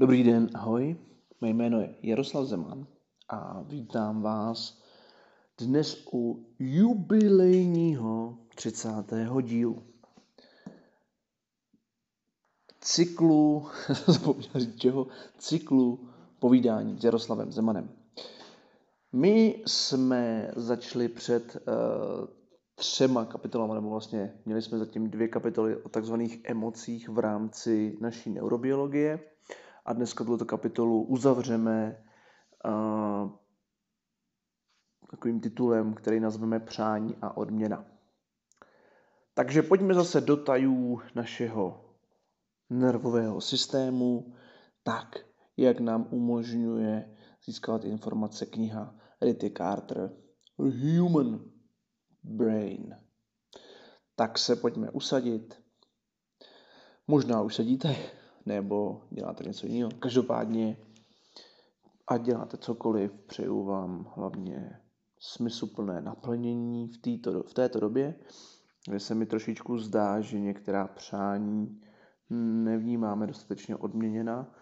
Dobrý den, ahoj. Mé jméno je Jaroslav Zeman a vítám vás dnes u jubilejního 30. dílu cyklu, říct čeho, cyklu povídání s Jaroslavem Zemanem. My jsme začali před uh, třema kapitolami, nebo vlastně měli jsme zatím dvě kapitoly o takzvaných emocích v rámci naší neurobiologie a dneska tuto kapitolu uzavřeme uh, takovým titulem, který nazveme Přání a odměna. Takže pojďme zase do tajů našeho nervového systému, tak, jak nám umožňuje získávat informace kniha Ritty Carter Human Brain. Tak se pojďme usadit. Možná už sedíte, nebo děláte něco jiného. Každopádně, a děláte cokoliv, přeju vám hlavně smysluplné naplnění v, této, v této době, kde se mi trošičku zdá, že některá přání nevnímáme dostatečně odměněna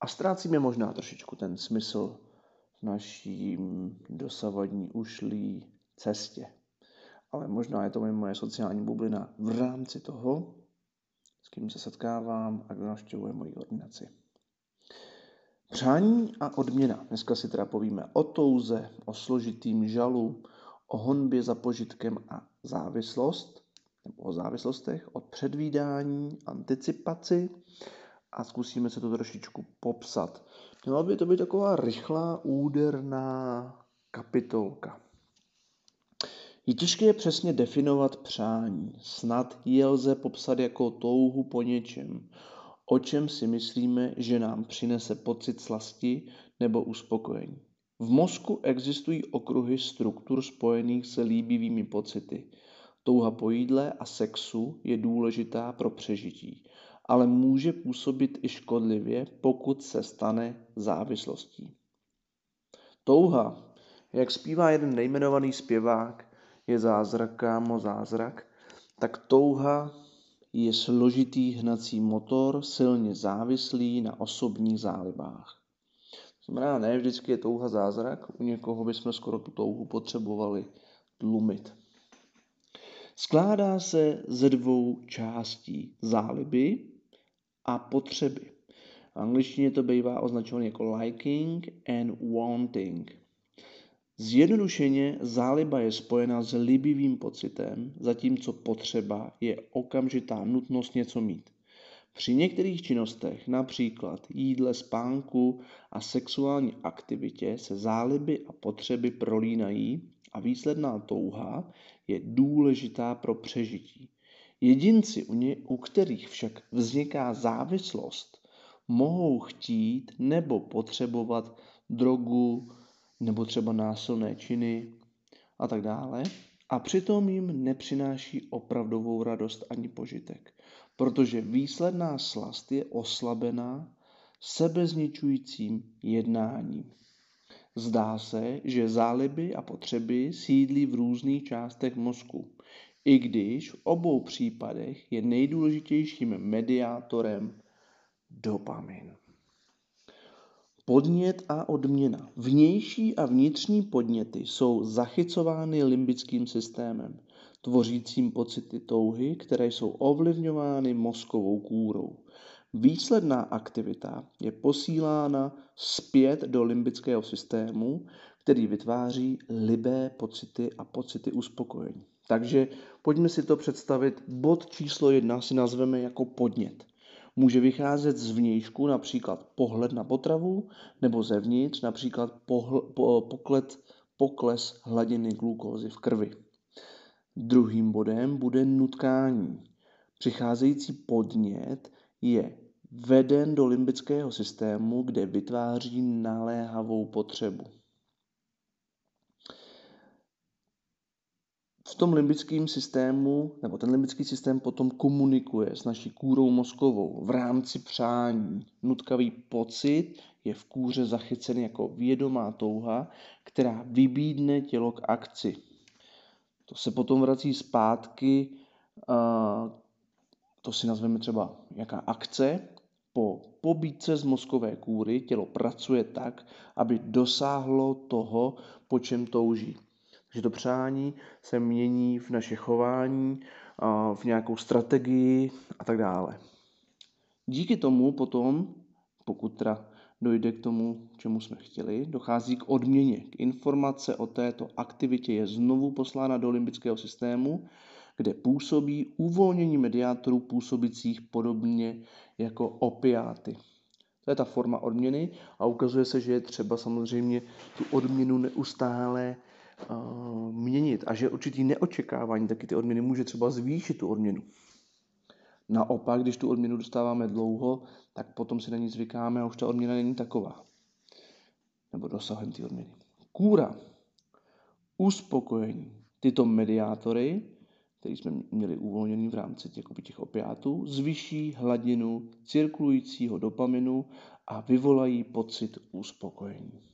a ztrácíme možná trošičku ten smysl v naší dosavadní ušlý cestě. Ale možná je to moje sociální bublina v rámci toho, s kým se setkávám a kdo navštěvuje moji ordinaci. Přání a odměna. Dneska si teda povíme o touze, o složitým žalu, o honbě za požitkem a závislost, nebo o závislostech, od předvídání, anticipaci a zkusíme se to trošičku popsat. Měla by to být taková rychlá, úderná kapitolka. Je těžké přesně definovat přání. Snad je lze popsat jako touhu po něčem, o čem si myslíme, že nám přinese pocit slasti nebo uspokojení. V mozku existují okruhy struktur spojených se líbivými pocity. Touha po jídle a sexu je důležitá pro přežití, ale může působit i škodlivě, pokud se stane závislostí. Touha, jak zpívá jeden nejmenovaný zpěvák, je zázrak, kámo, zázrak, tak touha je složitý hnací motor, silně závislý na osobních zálibách. To znamená, ne vždycky je touha zázrak, u někoho bychom skoro tu touhu potřebovali tlumit. Skládá se ze dvou částí záliby a potřeby. V angličtině to bývá označované jako liking and wanting. Zjednodušeně záliba je spojena s líbivým pocitem, zatímco potřeba je okamžitá nutnost něco mít. Při některých činnostech, například jídle, spánku a sexuální aktivitě, se záliby a potřeby prolínají a výsledná touha je důležitá pro přežití. Jedinci, u, ně, u kterých však vzniká závislost, mohou chtít nebo potřebovat drogu, nebo třeba násilné činy a tak dále. A přitom jim nepřináší opravdovou radost ani požitek, protože výsledná slast je oslabená sebezničujícím jednáním. Zdá se, že záliby a potřeby sídlí v různých částech mozku, i když v obou případech je nejdůležitějším mediátorem dopamin. Podnět a odměna. Vnější a vnitřní podněty jsou zachycovány limbickým systémem, tvořícím pocity touhy, které jsou ovlivňovány mozkovou kůrou. Výsledná aktivita je posílána zpět do limbického systému, který vytváří libé pocity a pocity uspokojení. Takže pojďme si to představit. Bod číslo jedna si nazveme jako podnět. Může vycházet z vnějšku, například pohled na potravu, nebo zevnitř, například pohl, po, poklet, pokles hladiny glukózy v krvi. Druhým bodem bude nutkání. Přicházející podnět je veden do limbického systému, kde vytváří naléhavou potřebu. V tom limbickém systému, nebo ten limbický systém potom komunikuje s naší kůrou mozkovou v rámci přání. Nutkavý pocit je v kůře zachycen jako vědomá touha, která vybídne tělo k akci. To se potom vrací zpátky, to si nazveme třeba jaká akce, po pobídce z mozkové kůry tělo pracuje tak, aby dosáhlo toho, po čem touží. Takže to přání se mění v naše chování, v nějakou strategii a tak dále. Díky tomu potom, pokud teda dojde k tomu, čemu jsme chtěli, dochází k odměně. K informace o této aktivitě je znovu poslána do limbického systému, kde působí uvolnění mediátorů působících podobně jako opiáty. To je ta forma odměny a ukazuje se, že je třeba samozřejmě tu odměnu neustále měnit a že určitý neočekávání taky ty odměny může třeba zvýšit tu odměnu. Naopak, když tu odměnu dostáváme dlouho, tak potom si na ní zvykáme a už ta odměna není taková. Nebo dosahem ty odměny. Kůra. Uspokojení. Tyto mediátory, které jsme měli uvolněný v rámci těch, těch opiátů, zvyší hladinu cirkulujícího dopaminu a vyvolají pocit uspokojení.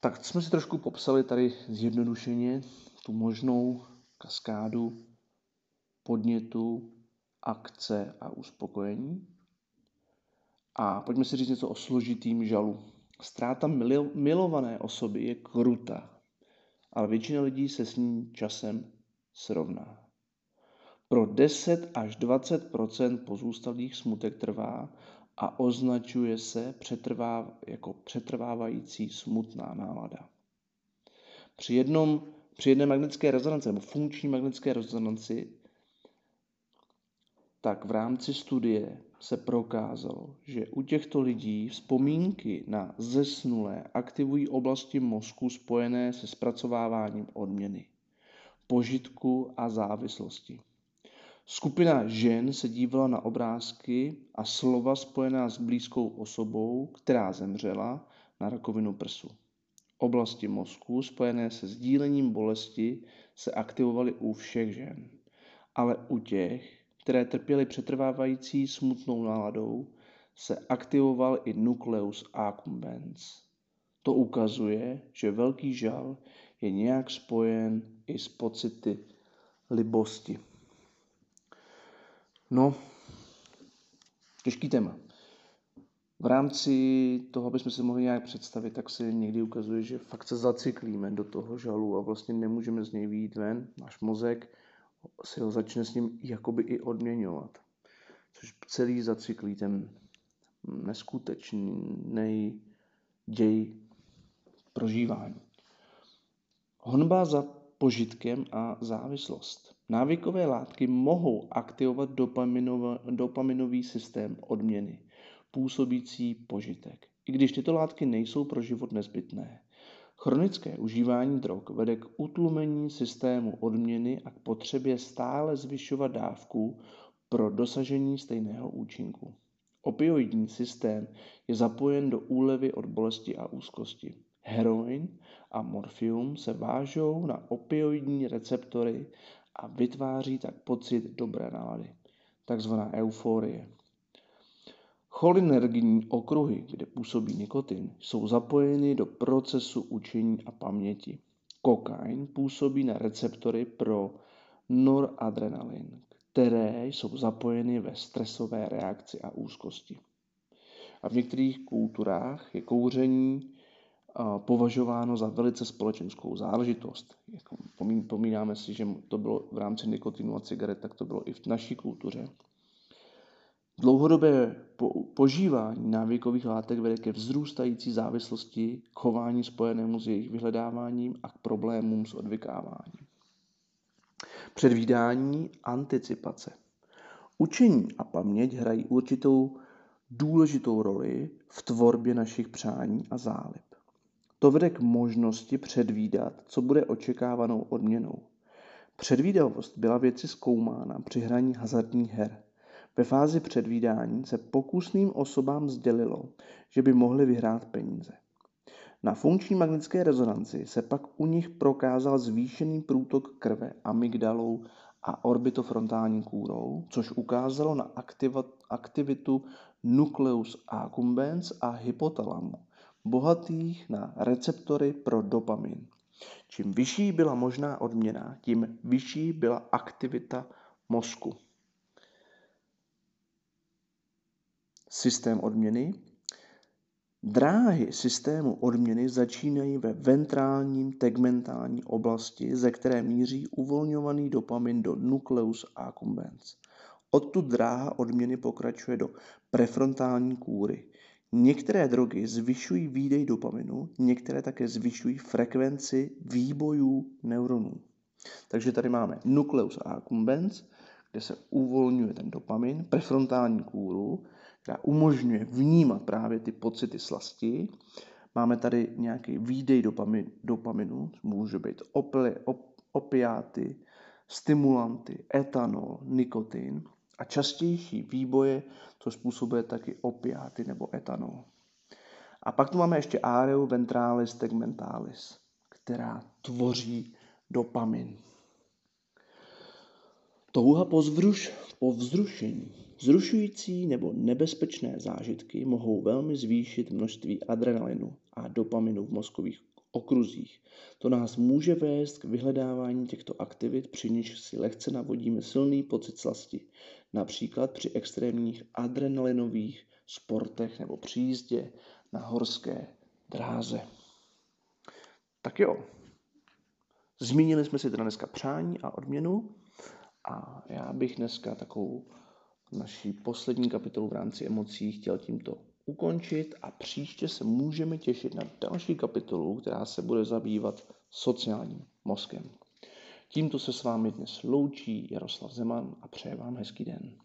Tak jsme si trošku popsali tady zjednodušeně tu možnou kaskádu podnětu, akce a uspokojení. A pojďme si říct něco o složitým žalu. Ztráta milované osoby je krutá, ale většina lidí se s ní časem srovná. Pro 10 až 20% pozůstalých smutek trvá a označuje se přetrvá, jako přetrvávající smutná nálada. Při, jednom, při jedné magnetické rezonanci nebo funkční magnetické rezonanci tak v rámci studie se prokázalo, že u těchto lidí vzpomínky na zesnulé aktivují oblasti mozku spojené se zpracováváním odměny, požitku a závislosti. Skupina žen se dívala na obrázky a slova spojená s blízkou osobou, která zemřela na rakovinu prsu. Oblasti mozku spojené se sdílením bolesti se aktivovaly u všech žen, ale u těch, které trpěly přetrvávající smutnou náladou, se aktivoval i nucleus accumbens. To ukazuje, že velký žal je nějak spojen i s pocity libosti. No, těžký téma. V rámci toho, aby jsme si mohli nějak představit, tak se někdy ukazuje, že fakt se zacyklíme do toho žalu a vlastně nemůžeme z něj výjít ven. Náš mozek si ho začne s ním jakoby i odměňovat. Což celý zacyklí ten neskutečný děj prožívání. Honba za požitkem a závislost. Návykové látky mohou aktivovat dopaminový systém odměny, působící požitek, i když tyto látky nejsou pro život nezbytné. Chronické užívání drog vede k utlumení systému odměny a k potřebě stále zvyšovat dávku pro dosažení stejného účinku. Opioidní systém je zapojen do úlevy od bolesti a úzkosti. Heroin a morfium se vážou na opioidní receptory a vytváří tak pocit dobré nálady, takzvaná euforie. Cholinergní okruhy, kde působí nikotin, jsou zapojeny do procesu učení a paměti. Kokain působí na receptory pro noradrenalin, které jsou zapojeny ve stresové reakci a úzkosti. A v některých kulturách je kouření považováno za velice společenskou záležitost. Jako pomínáme si, že to bylo v rámci nikotinu a cigaret, tak to bylo i v naší kultuře. Dlouhodobé požívání návykových látek vede ke vzrůstající závislosti, k chování spojenému s jejich vyhledáváním a k problémům s odvykáváním. Předvídání, anticipace. Učení a paměť hrají určitou důležitou roli v tvorbě našich přání a zálib. To vede k možnosti předvídat, co bude očekávanou odměnou. Předvídavost byla věci zkoumána při hraní hazardních her – ve fázi předvídání se pokusným osobám sdělilo, že by mohli vyhrát peníze. Na funkční magnetické rezonanci se pak u nich prokázal zvýšený průtok krve amygdalou a orbitofrontální kůrou, což ukázalo na aktivitu nucleus accumbens a hypotalamu, bohatých na receptory pro dopamin. Čím vyšší byla možná odměna, tím vyšší byla aktivita mozku. systém odměny. Dráhy systému odměny začínají ve ventrálním tegmentální oblasti, ze které míří uvolňovaný dopamin do nucleus accumbens. Odtud dráha odměny pokračuje do prefrontální kůry. Některé drogy zvyšují výdej dopaminu, některé také zvyšují frekvenci výbojů neuronů. Takže tady máme nucleus accumbens, kde se uvolňuje ten dopamin, prefrontální kůru, která umožňuje vnímat právě ty pocity slasti. Máme tady nějaký výdej dopamin, dopaminu, může být opli, op, opiáty, stimulanty, etanol, nikotin a častější výboje to způsobuje taky opiáty nebo etanol. A pak tu máme ještě areu ventralis tegmentalis, která tvoří dopamin. Touha po, zvruš, po vzrušení. Zrušující nebo nebezpečné zážitky mohou velmi zvýšit množství adrenalinu a dopaminu v mozkových okruzích. To nás může vést k vyhledávání těchto aktivit, při nichž si lehce navodíme silný pocit slasti, například při extrémních adrenalinových sportech nebo při jízdě na horské dráze. Tak jo, zmínili jsme si teda dneska přání a odměnu a já bych dneska takovou naší poslední kapitolu v rámci emocí chtěl tímto ukončit a příště se můžeme těšit na další kapitolu, která se bude zabývat sociálním mozkem. Tímto se s vámi dnes loučí Jaroslav Zeman a přeje vám hezký den.